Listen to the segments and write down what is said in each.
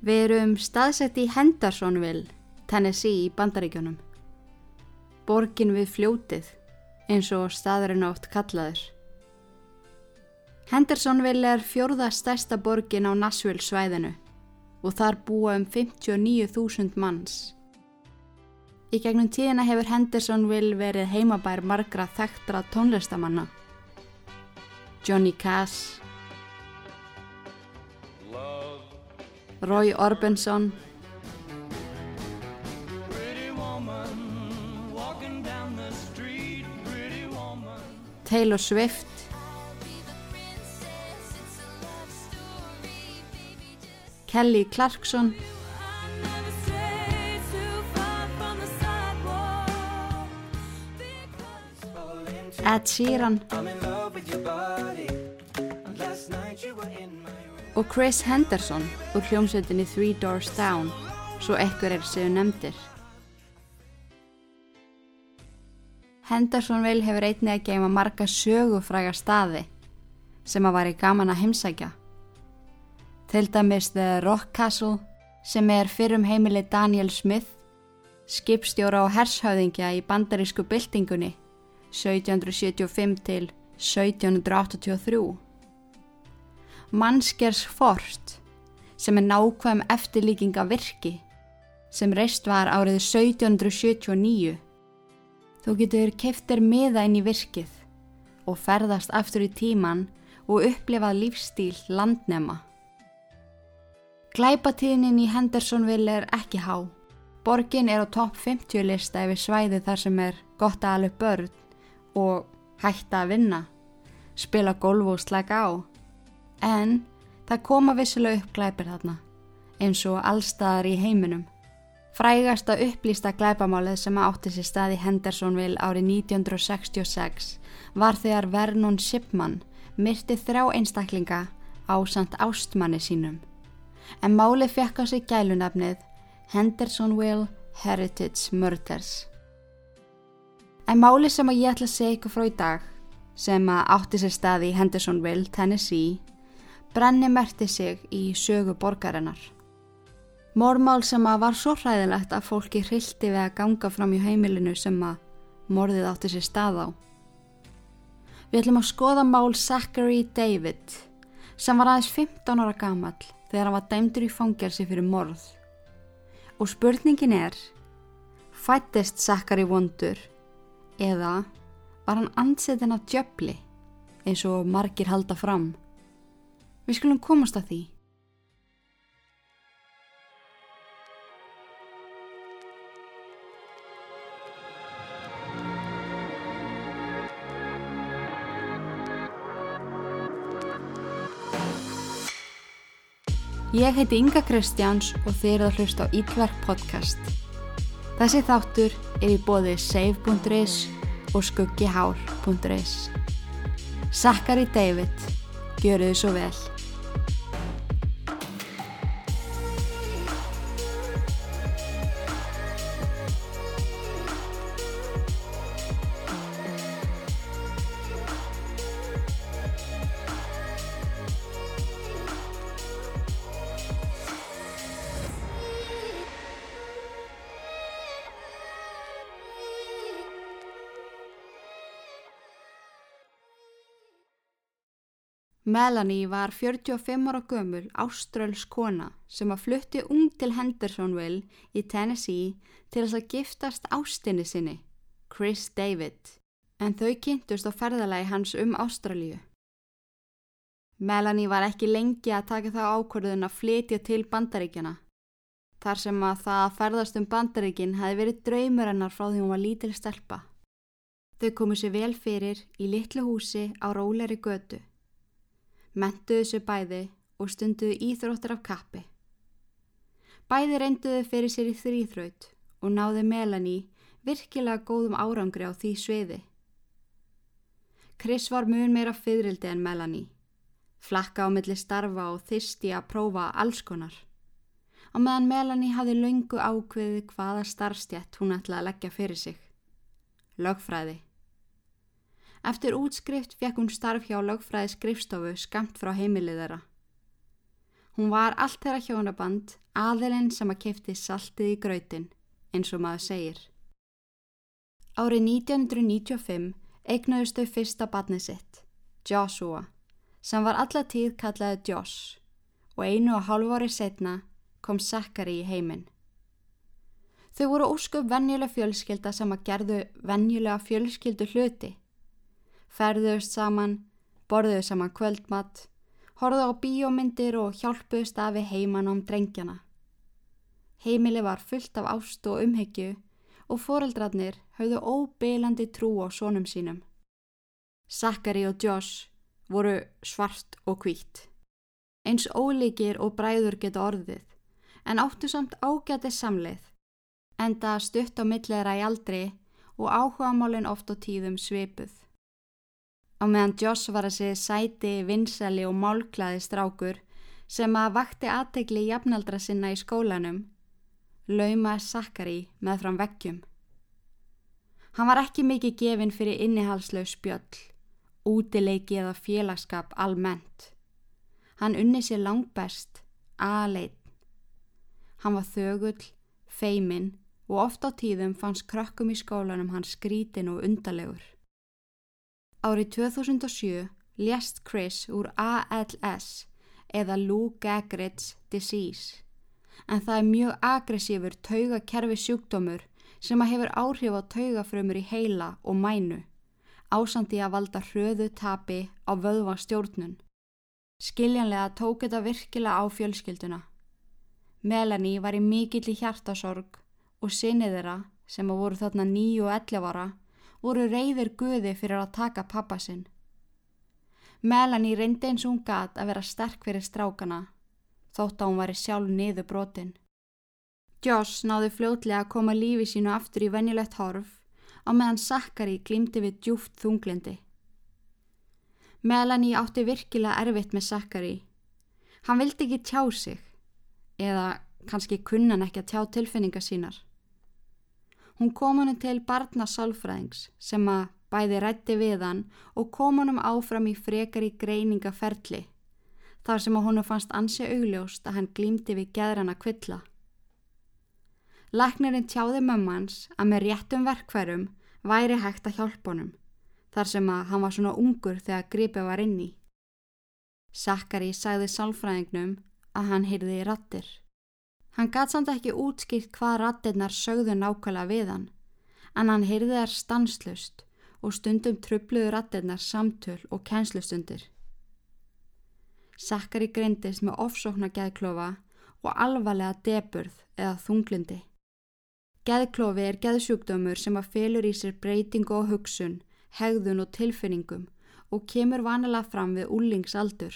Við erum staðsett í Hendersonville, Tennessee í Bandaríkjónum. Borgin við fljótið, eins og staðurinn átt kallaður. Hendersonville er fjórða stærsta borgin á Nashville svæðinu og þar búa um 59.000 manns. Í gegnum tíðina hefur Hendersonville verið heimabær margra þekktra tónlistamanna. Johnny Cass, Roy Orbison, Taylor Swift, Kelly Clarkson, Ed Sheeran og Chris Henderson úr hljómsveitinni Three Doors Down svo ekkur er séu nefndir. Hendersonville hefur einnig að geima marga sögufræga staði sem að var í gaman að heimsækja. Til dæmis The Rock Castle sem er fyrrum heimili Daniel Smith, skipstjóra og hershauðingja í bandarísku byltingunni 1775 til 1783. Mannskers Fort sem er nákvæm eftirlíkinga virki sem reist var árið 1779. Þú getur keftir miða inn í virkið og ferðast aftur í tíman og upplifað lífstíl landnema. Glæpatíðnin í Hendersonville er ekki há. Borgin er á topp 50 lista yfir svæði þar sem er gott að alveg börn og hætta að vinna, spila golf og slæka á. En það koma vissilega upp glæpir þarna, eins og allstaðar í heiminum. Frægasta upplýsta glæpamálið sem átti sér stað í Hendersonville árið 1966 var þegar Vernon Shipman myrti þrjá einstaklinga á samt ástmanni sínum. En málið fekk á sig gælunafnið Hendersonville Heritage Murders. En málið sem ég ætla að segja ykkur frá í dag, sem átti sér stað í Hendersonville, Tennessee, brenni merti sig í sögu borgarinnar. Mormál sem að var svo hræðilegt að fólki hrildi við að ganga fram í heimilinu sem að morðið átti sér stað á. Við ætlum að skoða mál Zachary David sem var aðeins 15 ára gamall þegar hann var dæmdur í fangelsi fyrir morð. Og spurningin er, fættist Zachary vondur eða var hann ansettin af djöfli eins og margir halda fram? Við skulum komast að því. Ég heiti Inga Kristjáns og þið eruð að hlusta á Ídverk podcast. Þessi þáttur er í bóði save.is og skuggihár.is. Zachary David, gjöru þið svo vel. Melanie var 45 ára gömul áströls kona sem að flutti ung til Hendersonville í Tennessee til þess að giftast ástinni sinni, Chris David, en þau kynntust á ferðalagi hans um Ástralíu. Melanie var ekki lengi að taka þá ákvörðun að flytja til bandaríkjana, þar sem að það að ferðast um bandaríkin hefði verið draumur hennar frá því hún var lítil stelpa. Þau komu sér vel fyrir í litlu húsi á róleri götu mentuðu sér bæði og stunduðu íþróttir af kappi. Bæði reynduðu fyrir sér í þrýþraut og náði Melanie virkilega góðum árangri á því sviði. Chris var mun meira fyririldi en Melanie, flakka á milli starfa og þyrsti að prófa alls konar. Á meðan Melanie hafði laungu ákveði hvaða starfstjætt hún ætlaði að leggja fyrir sig. Lögfræði. Eftir útskrift fekk hún starf hjá lögfræði skrifstofu skamt frá heimilið þeirra. Hún var allt þeirra hjónaband, aðilinn sem að kefti saltið í gröytin, eins og maður segir. Árið 1995 eignuðust þau fyrsta badnið sitt, Joshua, sem var alla tíð kallaði Josh og einu og hálf ári setna kom Zachary í heiminn. Þau voru ósköp vennjulega fjölskylda sem að gerðu vennjulega fjölskyldu hluti. Ferðuðust saman, borðuðu saman kvöldmatt, horfðu á bíómyndir og hjálpuðust af við heimann ám drengjana. Heimili var fullt af ást og umhyggju og foreldrarnir höfðu óbeilandi trú á sónum sínum. Zachary og Josh voru svart og hvít. Eins ólíkir og bræður geta orðið, en áttu samt ágæti samleið, enda stutt á millera í aldri og áhugamálinn oft á tíðum svipuð. Á meðan Josh var að segja sæti, vinsali og málklaði strákur sem að vakti aðtegli jafnaldra sinna í skólanum, laumaði Sakari með fram veggjum. Hann var ekki mikið gefinn fyrir innihalslaug spjöll, útileiki eða félagskap almennt. Hann unni sér langt best, aðleit. Hann var þögull, feiminn og oft á tíðum fannst krökkum í skólanum hann skrítin og undalegur. Árið 2007 lést Chris úr ALS eða Lou Gehrig's disease en það er mjög aggressífur taugakerfi sjúkdómur sem að hefur áhrif á taugafrömmur í heila og mænu, ásandi að valda hröðu tapi á vöðvastjórnun. Skiljanlega tók þetta virkilega á fjölskylduna. Melanie var í mikill í hjartasorg og sinni þeirra, sem að voru þarna nýju og ellefara, voru reyðir guði fyrir að taka pappa sinn. Melanie reyndi eins og hún gat að vera sterk fyrir strákana þótt að hún væri sjálf niður brotin. Joss náði fljótlega að koma lífi sínu aftur í venjulegt horf á meðan Zachary glýmdi við djúft þunglindi. Melanie átti virkilega erfitt með Zachary. Hann vildi ekki tjá sig, eða kannski kunnan ekki að tjá tilfinningar sínar. Hún kom honum til barnasálfræðings sem að bæði rætti við hann og kom honum áfram í frekari greiningaferli þar sem að honum fannst ansi augljóst að hann glýmdi við geðrana kvilla. Læknirinn tjáði mömmans að með réttum verkværum væri hægt að hjálpa honum, þar sem að hann var svona ungur þegar gripið var inni. Sakari sagði sálfræðingnum að hann heyrði í rattir. Hann gæti samt ekki útskýrt hvað rattirnar sögðu nákvæmlega við hann, en hann heyrði þær stanslust og stundum trubluðu rattirnar samtöl og kennslustundir. Sakkari greindist með ofsókna geðklofa og alvarlega deburð eða þunglindi. Geðklofi er geðsjúkdómur sem að felur í sér breytingu og hugsun, hegðun og tilfinningum og kemur vanilega fram við úlingsaldur.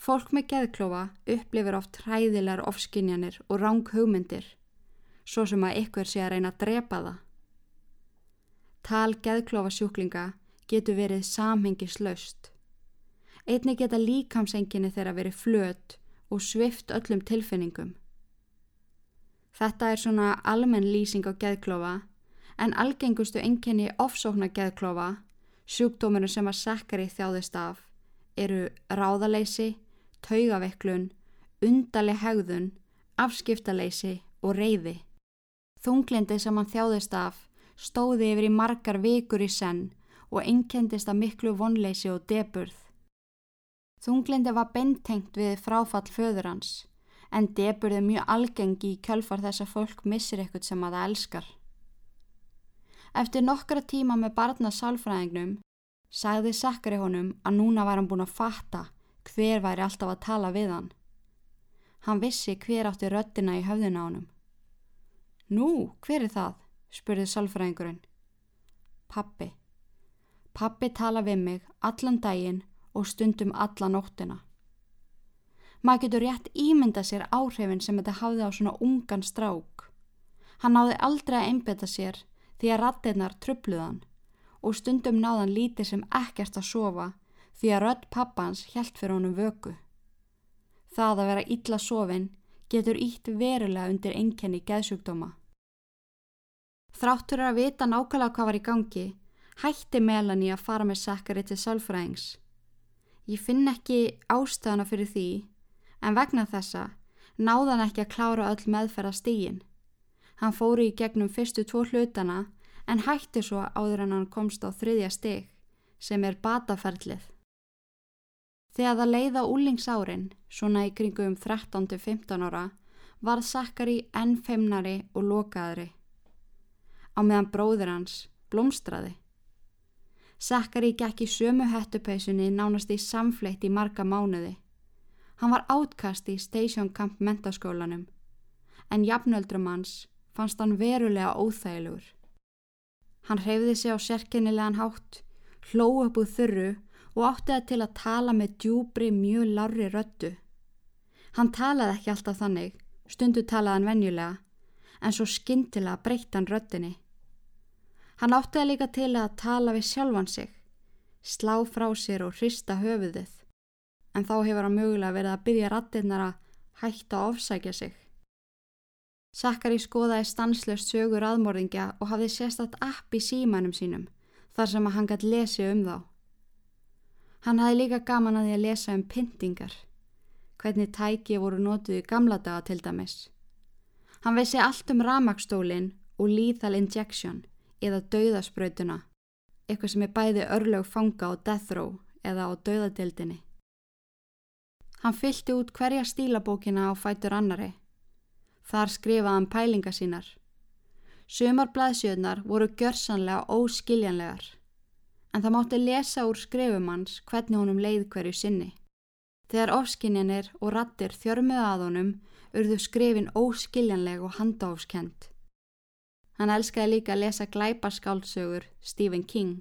Fólk með geðklofa upplifir oft hræðilegar ofskinjanir og ráng hugmyndir, svo sem að ykkur sé að reyna að drepa það. Tal geðklofa sjúklinga getur verið samhengislaust. Einni geta líkamsenginni þeirra verið flöt og svift öllum tilfinningum. Þetta er svona almenn lýsing á geðklofa en algengustu enginni ofsókna geðklofa, sjúkdóminu sem að Sakari þjáðist af, eru ráðaleysi, taugaveiklun, undali hegðun, afskiptaleysi og reyði. Þunglindið sem hann þjáðist af stóði yfir í margar vikur í senn og engendist að miklu vonleysi og deburð. Þunglindi var beintengt við fráfall föður hans, en deburði mjög algengi í kjölfar þess að fólk missir eitthvað sem að það elskar. Eftir nokkra tíma með barna sálfræðingnum sagði Sakari honum að núna var hann búin að fatta hver væri alltaf að tala við hann. Hann vissi hver átti röttina í höfðina honum. Nú, hver er það? spurði sálfræðingurinn. Pappi. Pappi tala við mig allan daginn og stundum alla nóttina. Maður getur rétt ímynda sér áhrifin sem þetta hafði á svona ungan strák. Hann náði aldrei að einbeta sér því að rattirnar trubluðan og stundum náðan lítið sem ekkert að sofa því að rött pappans hjælt fyrir honum vöku. Það að vera illa sofin getur ítt verulega undir enkenni geðsjúkdóma. Þráttur að vita nákvæmlega hvað var í gangi, hætti Melanie að fara með Sakari til sálfræðings. Ég finn ekki ástæðana fyrir því en vegna þessa náðan ekki að klára öll meðferða stígin. Hann fóri í gegnum fyrstu tvo hlutana en hætti svo áður en hann komst á þriðja stig sem er bataferlið. Þegar það leiða úlingsárin, svona í kringum 13-15 ára, varð Sakari enn feimnari og lokaðri. Á meðan bróður hans blómstraði. Sakari gekk í sömu hettupeisunni nánast í samfleitt í marga mánuði. Hann var átkast í Station Camp mentaskólanum, en jafnöldrum hans fannst hann verulega óþægilegur. Hann hreyfði sig á sérkennilegan hátt, hló upp úr þurru og átti það til að tala með djúbri mjög larri röttu. Hann talaði ekki alltaf þannig, stundu talaði hann venjulega, en svo skindilega breytti hann röttinni. Hann átti það líka til að tala við sjálfan sig, slá frá sér og hrista höfuðið, en þá hefur hann mögulega verið að byggja rattinnar að hætta að ofsækja sig. Sakari skoðaði stanslöst sögur aðmorðingja og hafði sérstatt app í símanum sínum þar sem að hann gæti lesi um þá. Hann hafði líka gaman að því að lesa um pyntingar, hvernig tæki voru nótuð í gamla daga til dæmis. Hann veisi allt um ramakstólinn og lethal injection eða dauðasprautuna, eitthvað sem er bæði örlög fanga á death row eða á dauðadeildinni. Hann fylgti út hverja stílabókina á fætur annari Þar skrifaði hann pælinga sínar. Sumar blaðsjöðnar voru gjörsanlega óskiljanlegar, en það mátti lesa úr skrifumanns hvernig honum leið hverju sinni. Þegar ofskinjanir og rattir þjörmuð að honum urðu skrifin óskiljanleg og handáfskend. Hann elskaði líka að lesa glæpaskáldsögur Stephen King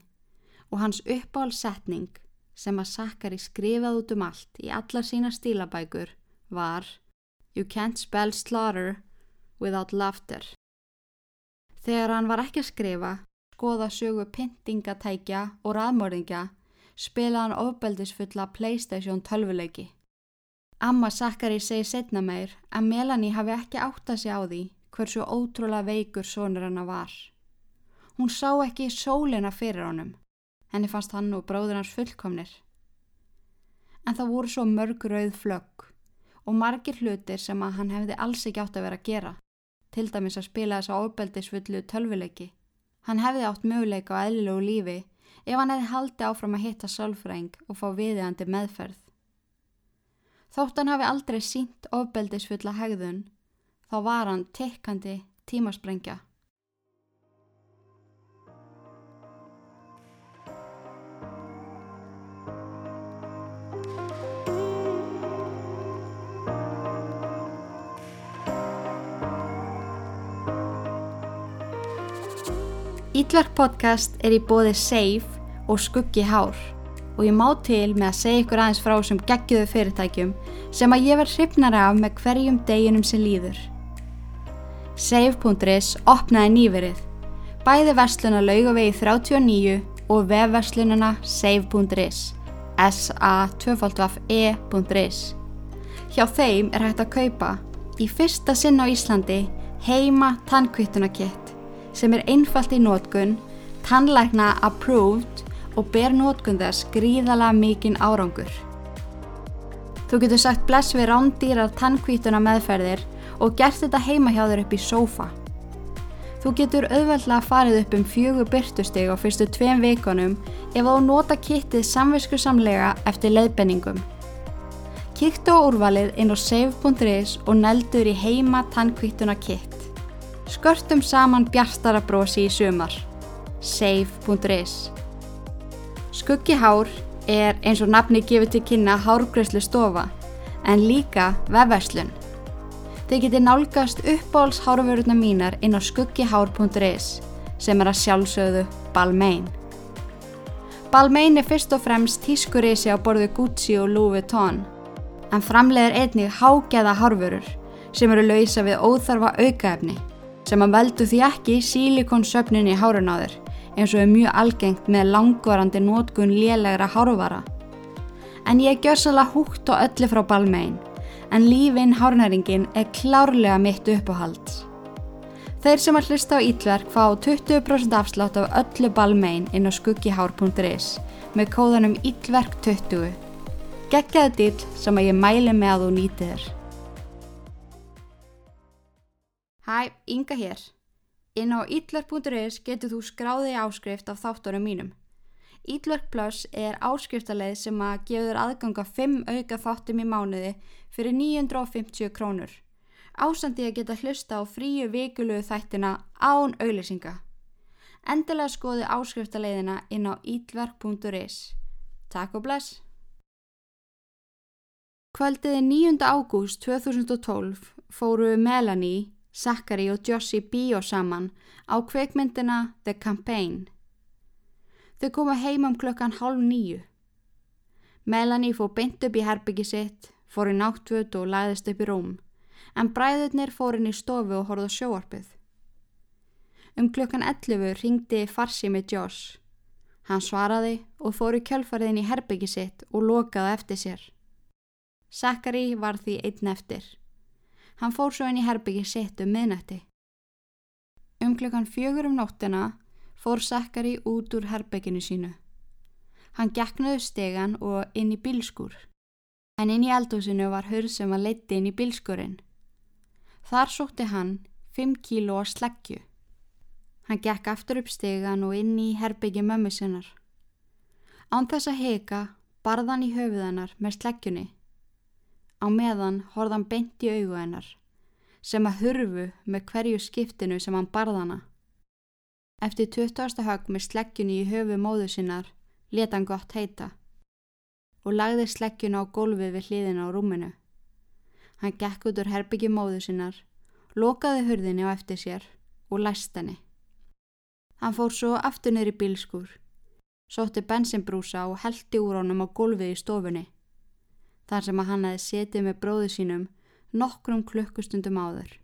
og hans uppáhaldsetning sem að Sakari skrifað út um allt í alla sína stílabækur var You can't spell slaughter without laughter. Þegar hann var ekki að skrifa, skoða sögu pyntingatækja og raðmörðingja, spilaði hann ofbeldisfulla Playstation 12-leiki. Amma Sakari segi setna meir að Melanie hafi ekki áttað sig á því hversu ótrúlega veikur sonur hann var. Hún sá ekki sólina fyrir honum, henni fannst hann og bróður hans fullkomnir. En það voru svo mörg rauð flögg og margir hlutir sem að hann hefði alls ekki átt að vera að gera, til dæmis að spila þessa óbeldisfullu tölvuleiki. Hann hefði átt möguleika á eðlilegu lífi ef hann hefði haldið áfram að hitta sálfræng og fá viðiðandi meðferð. Þótt hann hafi aldrei sínt óbeldisfulla hegðun, þá var hann tekkandi tímasprengja. Ítverk podcast er í bóði Safe og Skuggi Hár. Og ég má til með að segja ykkur aðeins frá sem geggiðu fyrirtækjum sem að ég verð hrifnari af með hverjum deginum sem líður. Safe.is opnaði nýverið, bæði versluna laugavegi 39 og vefverslununa save.is sa2e.is Hjá þeim er hægt að kaupa í fyrsta sinn á Íslandi heima tannkvittunarkitt sem er einfalt í nótgun, tannlækna approved og ber nótgun þess gríðala mikinn árangur. Þú getur sagt bless við rándýrar tannkvítuna meðferðir og gert þetta heima hjá þér upp í sófa. Þú getur auðveldlega farið upp um fjögur byrtusteg á fyrstu tveim vikonum ef þú nota kittið samvisku samlega eftir leiðbenningum. Kíktu á úrvalið inn á save.is og neldur í heima tannkvítuna kitt. Skörtum saman bjartara brosi í sumar. Save.is Skuggi hár er eins og nafni gefið til kynna hárgreyslu stofa en líka vefverslun. Þið geti nálgast uppbóls hárvöruna mínar inn á skuggihár.is sem er að sjálfsögðu Balmain. Balmain er fyrst og fremst tískurísi á borðu Gucci og Louis Vuitton en framleiðir einnig hágeða hárvörur sem eru lausa við óþarfa aukaefni sem að veldu því ekki sílikonsöfnin í hárun á þér eins og er mjög algengt með langvarandi nótgun lélegra hárvara. En ég gjör svolítið húgt og öllu frá balmein en lífinn hárnæringin er klárlega mitt uppáhald. Þeir sem að hlusta á Ítverk fá 20% afslátt af öllu balmein inn á skuggihár.is með kóðanum Ítverk20. Gekkjaðu dýl sem að ég mæli með að þú nýtið Hæ, Inga hér. Inn á ítlark.is getur þú skráðið áskrift af þáttunum mínum. Ítlark Plus er áskriftarleið sem að gefur aðganga 5 auka þáttum í mánuði fyrir 950 krónur. Ásandi að geta hlusta á fríu vikuluðu þættina án auðlýsinga. Endilega skoðu áskriftarleiðina inn á ítlark.is. Takk og bless! Kvöldiði 9. ágúst 2012 fóru Melanie, Zachary og Josie bíó saman á kveikmyndina The Campaign. Þau koma heim um klokkan hálf nýju. Melanie fór beint upp í herbyggi sitt, fór í náttvöld og læðist upp í rúm, en bræðurnir fór inn í stofu og horfði sjóarpið. Um klokkan 11 ringdi farsi með Josh. Hann svaraði og fór í kjölfariðin í herbyggi sitt og lokaði eftir sér. Zachary var því einn eftir. Hann fór svo inn í herbyggi sitt um miðnætti. Um klukkan fjögur um nóttina fór Zachary út úr herbygginu sínu. Hann geknaði stegan og inn í bilskur. En inn í eldhúsinu var hörð sem að leiti inn í bilskurinn. Þar sótti hann 5 kíló að sleggju. Hann gekk aftur upp stegan og inn í herbyggi mömmu sinnar. Án þess að heika barðan í höfuðanar með sleggjunni Á meðan horðan beint í augu hennar, sem að hurfu með hverju skiptinu sem hann barðana. Eftir 20. högg með sleggjunni í höfu móðu sinnar leta hann gott heita og lagði sleggjuna á gólfi við hliðina á rúminu. Hann gekk út úr herbyggi móðu sinnar, lokaði hurðinni á eftir sér og læst henni. Hann fór svo aftur neyri bílskur, sótti bensinbrúsa og heldi úr honum á gólfið í stofunni þar sem að hann hefði setið með bróðu sínum nokkrum klukkustundum áður.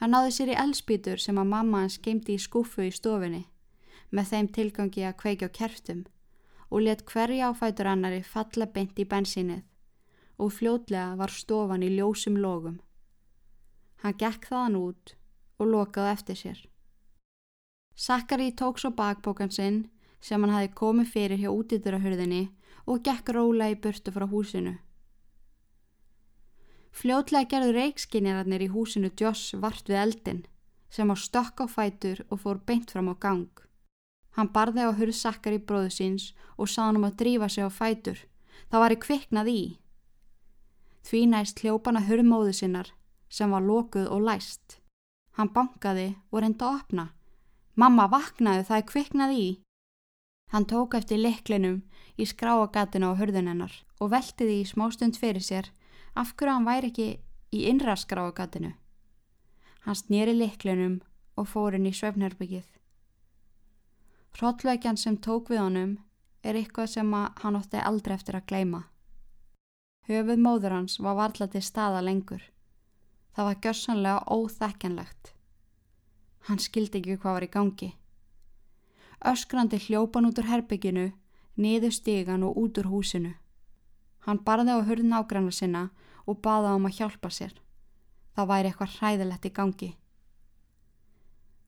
Hann náði sér í elspítur sem að mamma hans geimdi í skúfu í stofinni með þeim tilgangi að kveikja á kerftum og let hverja áfætur annari falla beint í bensínið og fljótlega var stofan í ljósum logum. Hann gekk þaðan út og lokaði eftir sér. Sakari tók svo bakbókan sinn sem hann hafi komið fyrir hjá útýtturahörðinni og gekk róla í burtu frá húsinu. Fljótlega gerðu reikskinjararnir í húsinu Joss vart við eldin sem á stökk á fætur og fór beint fram á gang. Hann barði á hurðsakkar í bróðu síns og sá hann um að drífa sig á fætur. Það var í kviknað í. Því næst hljópana hurðmóðu sinnar sem var lokuð og læst. Hann bankaði og reynda að opna. Mamma vaknaði það er kviknað í. Hann tók eftir liklinum í skráagatinu á hörðunennar og veltiði í smástund fyrir sér af hverju hann væri ekki í innra skráagatinu. Hann snýri liklinum og fór inn í svefnherbyggið. Hróllveikjan sem tók við honum er eitthvað sem hann ótti aldrei eftir að gleima. Höfuð móður hans var varla til staða lengur. Það var gjörsanlega óþekkanlegt. Hann skildi ekki hvað var í gangi. Öskrandi hljópan út úr herbygginu, niður stígan og út úr húsinu. Hann barði á hurðin ágranna sinna og baða um að hjálpa sér. Það væri eitthvað hræðilegt í gangi.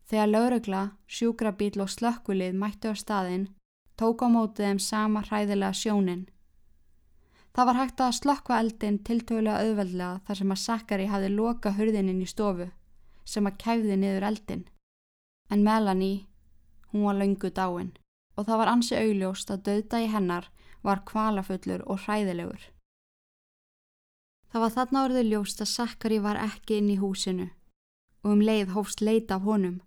Þegar laurugla, sjúkrabíl og slökkvilið mættu á staðin, tók á mótið þeim sama hræðilega sjónin. Það var hægt að slökkva eldin tiltögulega auðveldlega þar sem að Sakari hafi loka hurðinin í stofu sem að kæfði niður eldin. En Melanie Hún var laungu dáin og það var ansi augljóst að döðdagi hennar var kvalafullur og hræðilegur. Það var þarna orðið ljóst að Sakari var ekki inn í húsinu og um leið hófst leita af honum.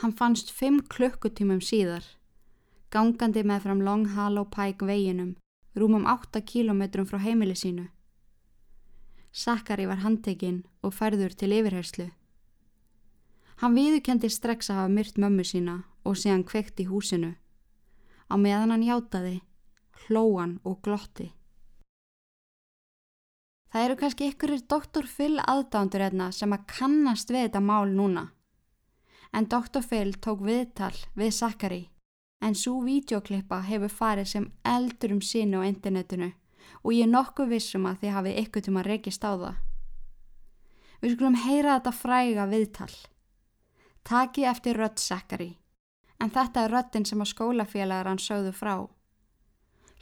Hann fannst fimm klukkutímum síðar, gangandi með fram Long Hollow Pike veginum, rúmum 8 kílometrum frá heimili sínu. Sakari var handtekinn og færður til yfirherslu. Hann viðukendi strax að hafa myrt mömmu sína og sé hann kveikt í húsinu. Á meðan hann hjátaði, hlóan og glotti. Það eru kannski ykkurir doktor Phil aðdándur hérna sem að kannast við þetta mál núna. En doktor Phil tók viðtal við Sakari en svo videoklippa hefur farið sem eldur um sínu á internetinu og ég er nokkuð vissum að þið hafið ykkur til maður rekist á það. Við skulum heyra þetta fræga viðtal. Taki eftir rödd Sakari en þetta er röddinn sem að skólafélagar hann sögðu frá.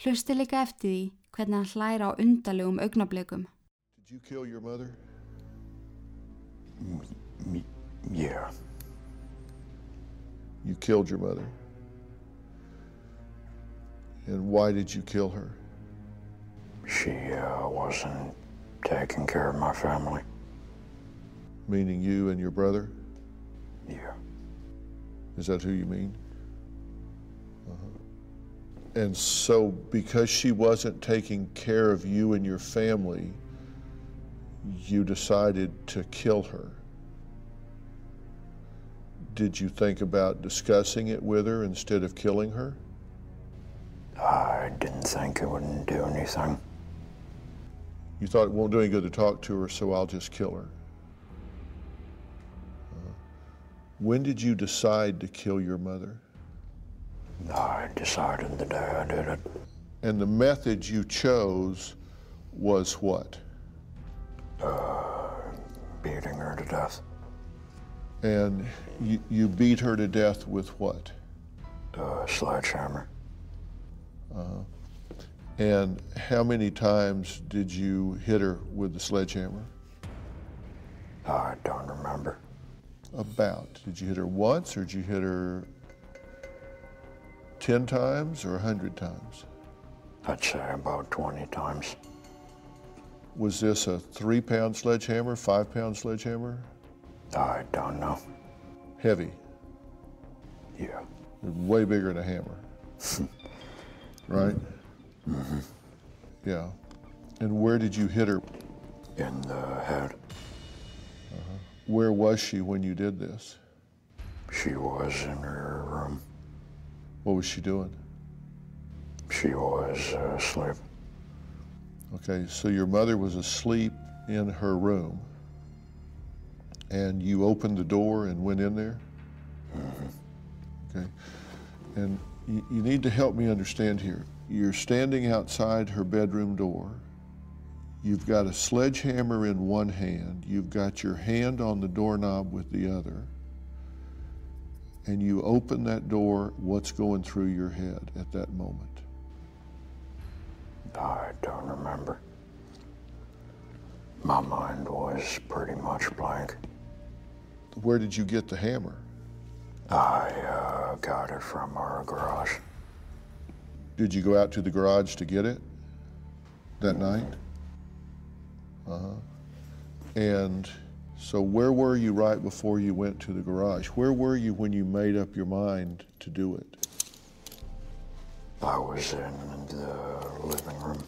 Hlusti líka eftir því hvernig hann hlæra á undalegum augnablikum. Did you kill your mother? Y- yeah, You killed your mother. And why did you kill her? she uh, wasn't taking care of my family. Meaning you and your brother? Yeah, Is that who you mean? Uh-huh. And so, because she wasn't taking care of you and your family, you decided to kill her. Did you think about discussing it with her instead of killing her? I didn't think it wouldn't do anything. You thought it won't do any good to talk to her, so I'll just kill her. Uh, when did you decide to kill your mother? I decided the day I did it. And the method you chose was what? beating her to death. And you, you beat her to death with what? Uh, sledgehammer. And how many times did you hit her with the sledgehammer? I don't remember. About. Did you hit her once or did you hit her 10 times or 100 times? I'd say about 20 times. Was this a three pound sledgehammer, five pound sledgehammer? I don't know. Heavy, Yeah. way bigger than a hammer. right? Mm-hmm. Yeah. And where did you hit her? In the head. Where was she when you did this? She was in her room. What was she doing? She was uh, asleep. Okay, so your mother was asleep in her room, and you opened the door and went in there? Okay, and you, you need to help me understand here. You're standing outside her bedroom door. You've got a sledgehammer in one hand, you've got your hand on the doorknob with the other, and you open that door. What's going through your head at that moment? I don't remember. My mind was pretty much blank. Where did you get the hammer? I uh, got it from our garage. Did you go out to the garage to get it that night? Uh huh. And so, where were you right before you went to the garage? Where were you when you made up your mind to do it? I was in the living room.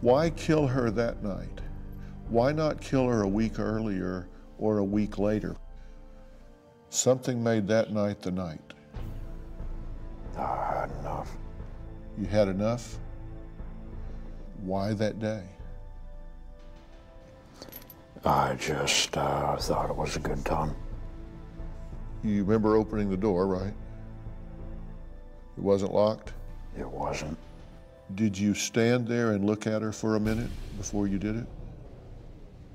Why kill her that night? Why not kill her a week earlier or a week later? Something made that night the night. I had enough. You had enough? Why that day? I just uh, thought it was a good time. You remember opening the door, right? It wasn't locked? It wasn't. Did you stand there and look at her for a minute before you did it?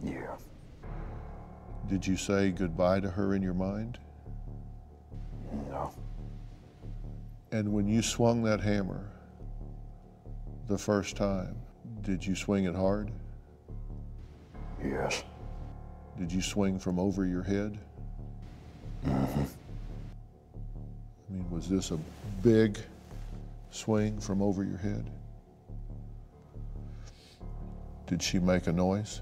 Yeah. Did you say goodbye to her in your mind? No. And when you swung that hammer the first time, did you swing it hard? Yes. Did you swing from over your head? Mm-hmm. I mean, was this a big swing from over your head? Did she make a noise?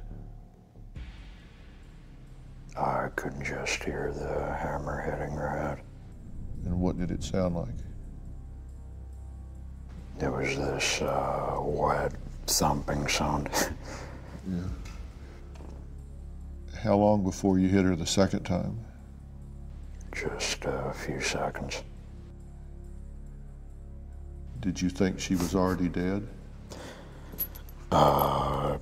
I could just hear the hammer hitting her head. And what did it sound like? There was this uh, wet thumping sound. How long before you hit her the second time? just a few seconds. Did you think she was already dead? Uh,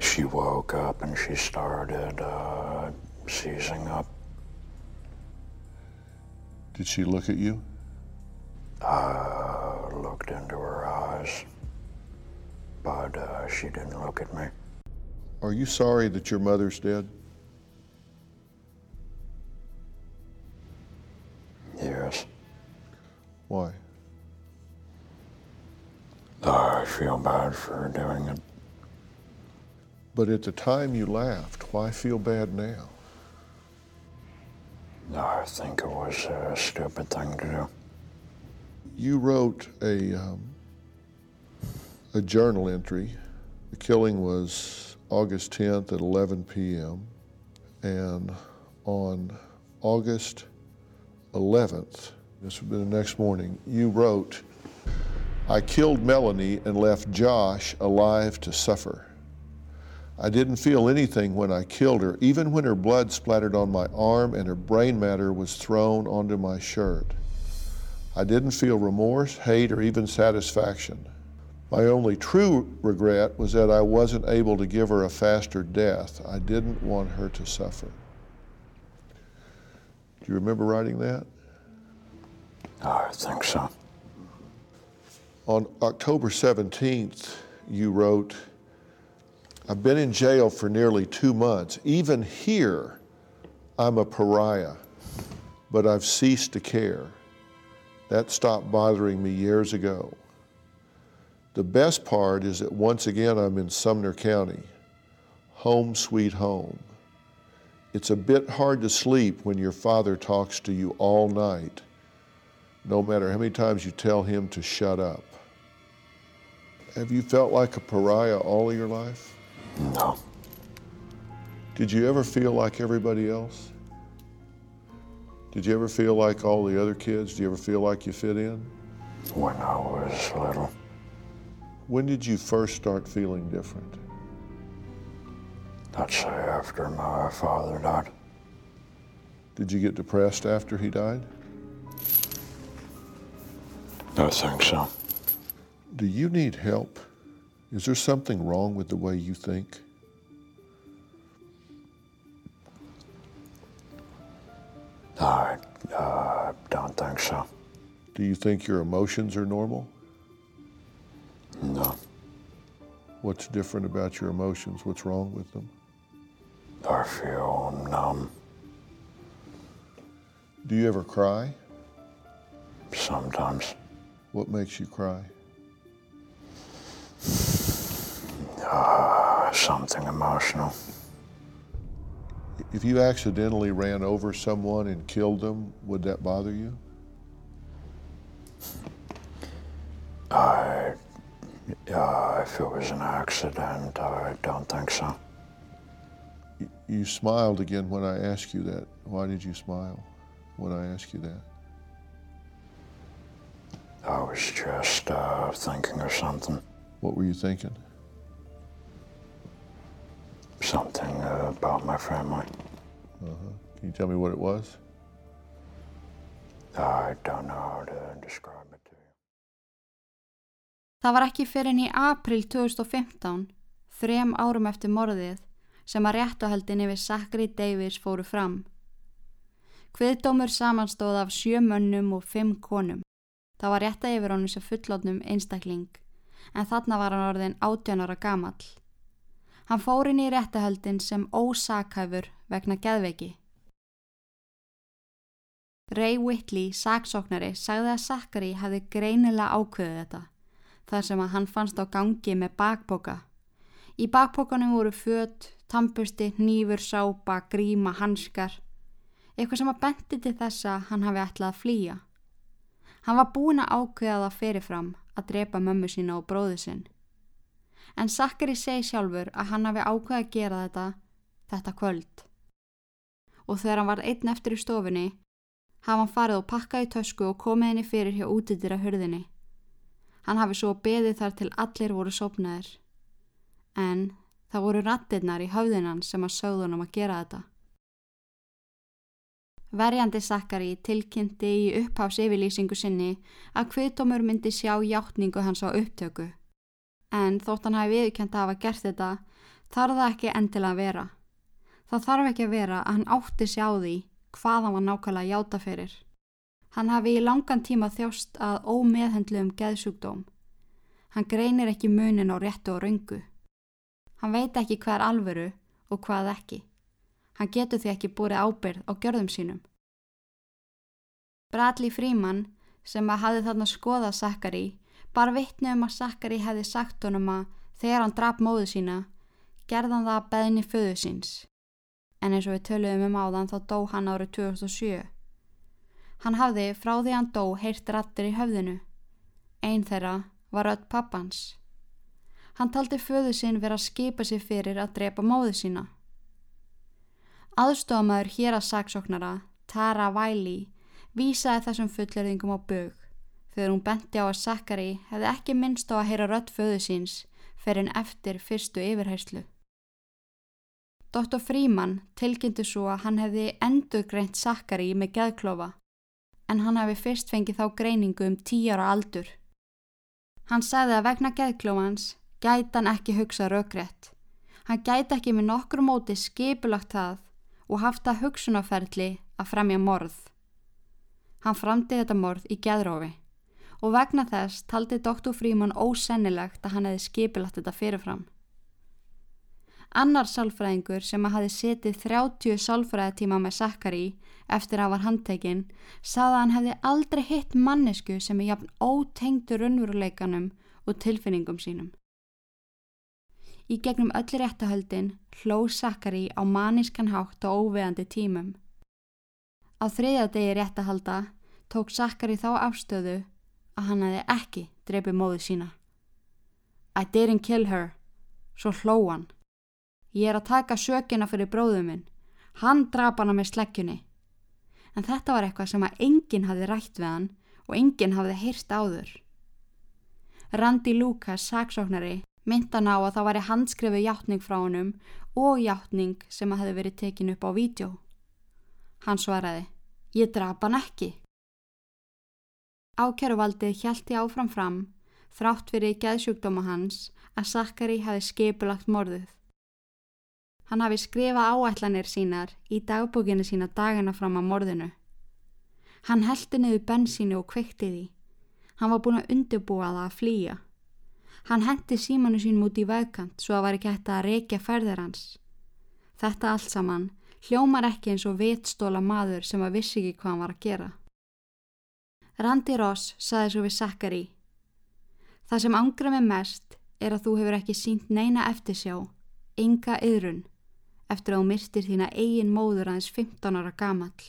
she woke up and she started uh, seizing up. Did she look at you? I looked into her eyes, but uh, she didn't look at me. Are you sorry that your mother's dead? Yes, Why? I feel bad for doing it. But at the time you laughed, why feel bad now? I think it was a stupid thing to do. You wrote a, um, a journal entry. The killing was August 10th at 11 p.m. And on August 11th, this would be the next morning, you wrote, I killed Melanie and left Josh alive to suffer. I didn't feel anything when I killed her, even when her blood splattered on my arm and her brain matter was thrown onto my shirt. I didn't feel remorse, hate, or even satisfaction. My only true regret was that I wasn't able to give her a faster death. I didn't want her to suffer. Do you remember writing that? Oh, I think so. On October 17th, you wrote, I've been in jail for nearly two months. Even here, I'm a pariah, but I've ceased to care. That stopped bothering me years ago. The best part is that once again I'm in Sumner County, home sweet home. It's a bit hard to sleep when your father talks to you all night, no matter how many times you tell him to shut up. Have you felt like a pariah all of your life? No. Did you ever feel like everybody else? Did you ever feel like all the other kids? Do you ever feel like you fit in? When I was little, When did you first start feeling different? I'd say after my father died. Did you get depressed after he died? I think so. Do you need help? Is there something wrong with the way you think? I uh, don't think so. Do you think your emotions are normal? No. What's different about your emotions? What's wrong with them? I feel numb Do you ever cry? sometimes. What makes you cry? Uh, something emotional. If you accidentally ran over someone and killed them, would that bother you? I, uh, if it was an accident, I don't think so. You smiled again when I asked you that. Why did you smile when I asked you that? I was just uh, thinking of something. What were you thinking? Something uh, about my family. Uh-huh. Can you tell me what it was? I don't know how to describe it to you. Það var ekki fyrir enn í april 2015, þrem árum eftir morðið, sem að réttuhaldin yfir Zachary Davis fóru fram. Hviðdómur samanstóð af sjö mönnum og fimm konum. Það var rétta yfir honum sem fullotnum einstakling, en þarna var hann orðin 18 ára gamall. Hann fór inn í réttuhaldin sem ósakhæfur vegna geðveiki. Ray Whitley, saksóknari, sagði að Zachary hefði greinilega ákveðið þetta, þar sem að hann fannst á gangi með bakboka. Í bakbokanum voru föt, tampusti, hnífur, sápa, gríma, hanskar, eitthvað sem að benti til þess að hann hafi ætlað að flýja. Hann var búin að ákveða það fyrirfram að drepa mömmu sína og bróði sinn. En Zachary segi sjálfur að hann hafi ákveða að gera þetta þetta kvöld. Og þegar hann var einn eftir í stofunni, hafa hann farið og pakkað í tösku og komið henni fyrir hjá útidýra hurðinni. Hann hafi svo beðið þar til allir voru sopnaðir. En það voru rattirnar í höfðinan sem að sögðunum að gera þetta. Verjandi Sakari tilkynnti í uppháfs yfirlýsingu sinni að kviðdómur myndi sjá hjáttningu hans á upptöku. En þótt hann hafi viðkjönd að hafa gert þetta, þarf það ekki endilega að vera. Það þarf ekki að vera að hann átti sig á því hvað hann var nákvæmlega játa fyrir. Hann hafi í langan tíma þjóst að ómeðhendlu um geðsjúkdóm. Hann greinir ekki munin á réttu og röngu. Hann veit ekki hvað er alvöru og hvað ekki. Hann getur því ekki búið ábyrð á gjörðum sínum. Bradley Freeman, sem að hafi þarna skoðað Zachary, Bara vittni um að Sakari hefði sagt honum að þegar hann draf móðu sína, gerðan það að beðni föðu síns. En eins og við töluðum um áðan þá dó hann árið 2007. Hann hafði frá því hann dó heyrt rattir í höfðinu. Einn þeirra var öll pappans. Hann taldi föðu sín vera að skipa sér fyrir að drepa móðu sína. Aðstofamæður hér að saksóknara, Tara Wiley, vísaði þessum fulleriðingum á bög þegar hún benti á að Sakari hefði ekki minnst á að heyra rött föðu síns fyrir en eftir fyrstu yfirherslu. Dr. Fríman tilkynnti svo að hann hefði endur greint Sakari með geðklofa en hann hefði fyrst fengið þá greiningu um tíara aldur. Hann sagði að vegna geðklófans gæti hann ekki hugsa raugrætt. Hann gæti ekki með nokkur móti skipulagt það og haft að hugsunaferli að fremja morð. Hann framdi þetta morð í geðrófi og vegna þess taldi Dr. Fríman ósennilegt að hann hefði skipilagt þetta fyrirfram. Annar sálfræðingur sem að hafi setið 30 sálfræðatíma með Sakari eftir að var handtekinn saði að hann hefði aldrei hitt mannesku sem er jafn ótengdur unnveruleikanum og tilfinningum sínum. Í gegnum öllir réttahöldin hló Sakari á manískan hátt og óveðandi tímum. Á þriðja degi réttahalda tók Sakari þá afstöðu að hann hefði ekki dreipið móðu sína. I didn't kill her, svo hló hann. Ég er að taka sökina fyrir bróðum minn. Hann drap hana með sleggjunni. En þetta var eitthvað sem að enginn hafði rætt við hann og enginn hafði heyrst áður. Randi Lucas, saksóknari, myndan á að það væri handskrifu hjáttning frá honum og hjáttning sem að hefði verið tekin upp á vídjó. Hann svaraði, ég drap hann ekki. Ákjæruvaldið hjælti áfram fram, þrátt fyrir geðsjúkdóma hans, að Sakari hafi skipulagt morðuð. Hann hafi skrifað áætlanir sínar í dagbókinu sína dagina fram að morðinu. Hann heldi niður bensínu og kveikti því. Hann var búin að undirbúa það að flýja. Hann hendi símanu sín múti í vegkant svo að var ekki hægt að reykja ferðir hans. Þetta allt saman hljómar ekki eins og vitstóla maður sem að vissi ekki hvað hann var að gera. Randi Ross saði svo við Sakari Það sem ángra mig mest er að þú hefur ekki sínt neina eftirsjá, enga yðrun, eftir að þú myrtir þína eigin móður aðeins 15 ára gamall.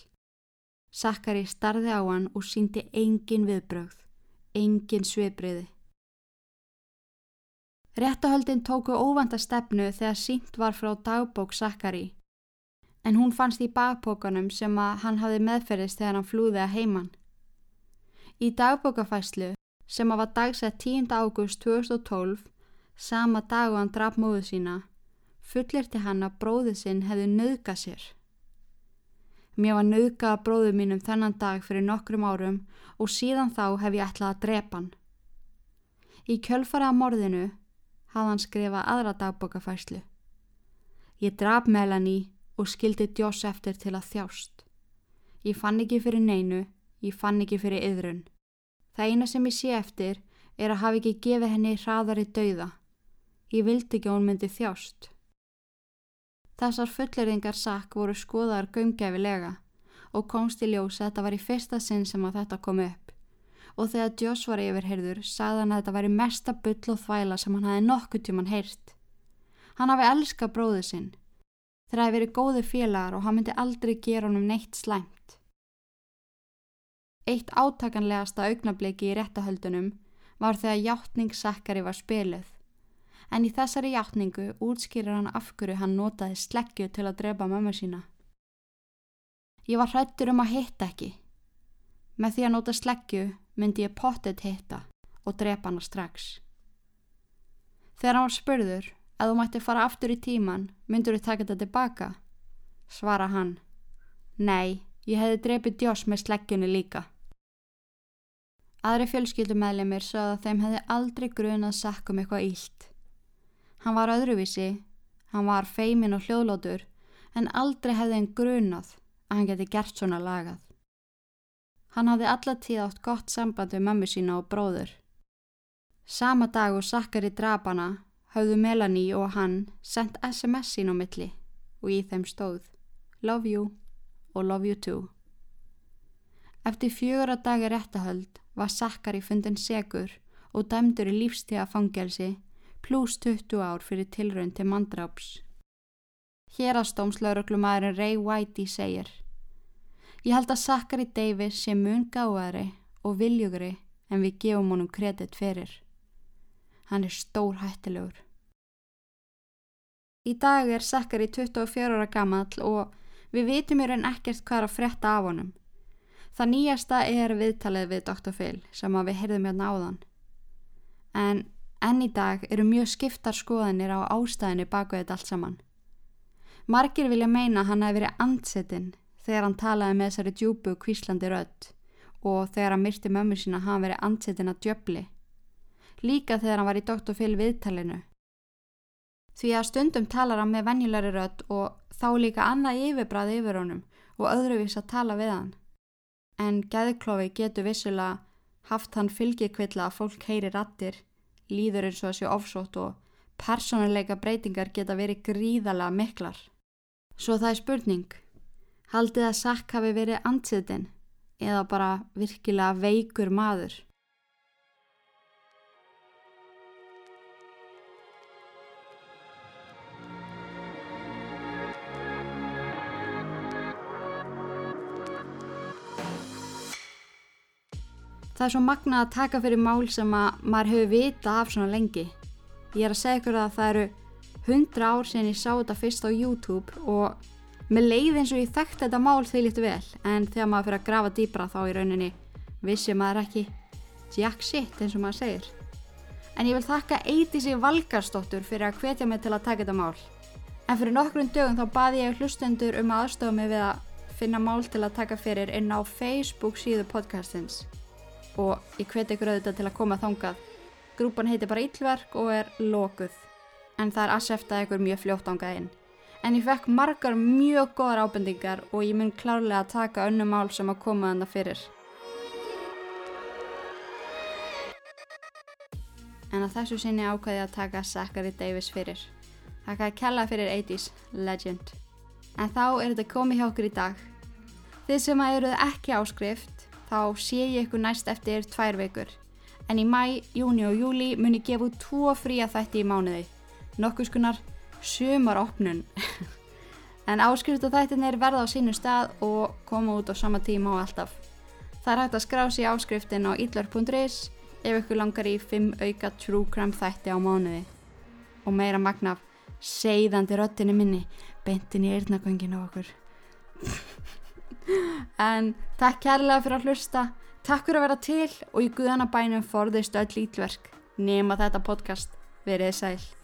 Sakari starði á hann og síndi engin viðbrögð, engin svebriði. Réttahöldin tóku óvanda stefnu þegar sínt var frá dagbók Sakari, en hún fannst í bakpókanum sem að hann hafi meðferðist þegar hann flúði að heiman. Í dagbókafæslu sem að var dagsett 10. ágúst 2012, sama dag og hann draf móðu sína, fullirti hann að bróðu sinn hefði nöðgað sér. Mér var nöðgað að bróðu mínum þennan dag fyrir nokkrum árum og síðan þá hef ég ætlað að drepa hann. Í kjölfara að morðinu hafði hann skrifað aðra dagbókafæslu. Ég draf Melanie og skildi Joss eftir til að þjást. Ég fann ekki fyrir neinu Ég fann ekki fyrir yðrun. Það eina sem ég sé eftir er að hafa ekki gefið henni hraðari dauða. Ég vildi ekki að hún myndi þjást. Þessar fulleringar sakk voru skoðar gömgefilega og komst í ljós að þetta var í fyrsta sinn sem að þetta kom upp. Og þegar Joss var yfirherður sagði hann að þetta var í mesta byll og þvæla sem hann hafi nokkuð tíman heyrt. Hann hafi elskað bróðu sinn. Þeir hafi verið góði félagar og hann myndi aldrei gera honum neitt slæmt. Eitt átakanlegasta augnabliki í réttahöldunum var þegar hjáttning Sakkari var spiluð. En í þessari hjáttningu útskýrir hann af hverju hann notaði sleggju til að drepa mömmu sína. Ég var hrættur um að hitta ekki. Með því að nota sleggju myndi ég pottet hitta og drepa hana strax. Þegar hann var spurður að þú mætti fara aftur í tíman, myndur þú taka þetta tilbaka? Svara hann. Nei, ég hefði drepið Djós með sleggjunni líka. Aðri fjölskyldumæðlemir sögða að þeim hefði aldrei grunað sakkum eitthvað ílt. Hann var öðruvísi, hann var feimin og hljóðlótur en aldrei hefði hann grunað að hann geti gert svona lagað. Hann hafði allatíð átt gott samband við mammi sína og bróður. Sama dag og sakkar í drapana hafðu Melanie og hann sendt SMS sín á milli og í þeim stóð Love you og love you too. Eftir fjögur að dagi réttahöld var Sakkari fundin segur og dæmdur í lífstíða fangelsi pluss 20 ár fyrir tilraun til mandráps. Hérastómslauröglumæðurinn Ray Whitey segir Ég held að Zachary Davis sé mun gáðari og viljugri en við gefum honum kredit fyrir. Hann er stór hættilegur. Í dag er Zachary 24 ára gammal og við vitum í raun ekkert hvað er að fretta af honum. Það nýjasta er viðtalið við Dr. Phil sem við heyrðum hérna áðan. En enn í dag eru mjög skiptar skoðanir á ástæðinu baku þetta allt saman. Margir vilja meina hann að verið andsettinn þegar hann talaði með þessari djúbu kvíslandi rödd og þegar hann myrti mömmu sína hann verið andsettinn að djöfli. Líka þegar hann var í Dr. Phil viðtalinu. Því að stundum talar hann með venjulegri rödd og þá líka annað yfirbræði yfir honum og öðruvís að tala við hann. En gæðklofi getur vissulega haft hann fylgjikvilla að fólk heyri rattir, líður eins og þessi ofsótt og personuleika breytingar geta verið gríðala miklar. Svo það er spurning, haldið að Sack hafi verið ansiðin eða bara virkilega veikur maður? Það er svo magnað að taka fyrir mál sem að maður hefur vita af svona lengi. Ég er að segja ykkur að það eru hundra ár sen ég sá þetta fyrst á YouTube og með leið eins og ég þekkti þetta mál því lítið vel en þegar maður fyrir að grafa dýbra þá í rauninni vissi maður ekki jack shit eins og maður segir. En ég vil þakka Eidísi Valgarsdóttur fyrir að hvetja mig til að taka þetta mál. En fyrir nokkrum dögum þá baði ég hlustendur um aðstofa mig við að finna mál til að taka fyrir inn á Facebook síðu podcastins og ég hveti ykkur auðvitað til að koma þangað. Grúpan heitir bara Íllverk og er lokuð en það er aðseftaði ykkur mjög fljótt ángað inn. En ég fekk margar mjög góðar ábendingar og ég mun klárlega að taka önnu mál sem að koma þannig fyrir. En að þessu sinni ákvæði að taka Zachary Davis fyrir. Það kann kella fyrir 80's Legend. En þá er þetta komið hjá okkur í dag. Þið sem að eruð ekki áskrift, þá sé ég ykkur næst eftir tvær vikur. En í mæ, júni og júli mun ég gefa út tvo fría þætti í mánuði. Nokkuðskunar sumaropnun. En áskrift og þættinir verða á sínu stað og koma út á sama tíma og alltaf. Það er hægt að skrá sér áskriftin á idlar.is ef ykkur langar í 5 auka true crime þætti á mánuði. Og meira magnaf segðandi röttinni minni bentin í eirnagönginu okkur en takk kærlega fyrir að hlusta. Takk fyrir að vera til og í guðanabænum forðist öll ítverk. Nema þetta podcast. Verið sæl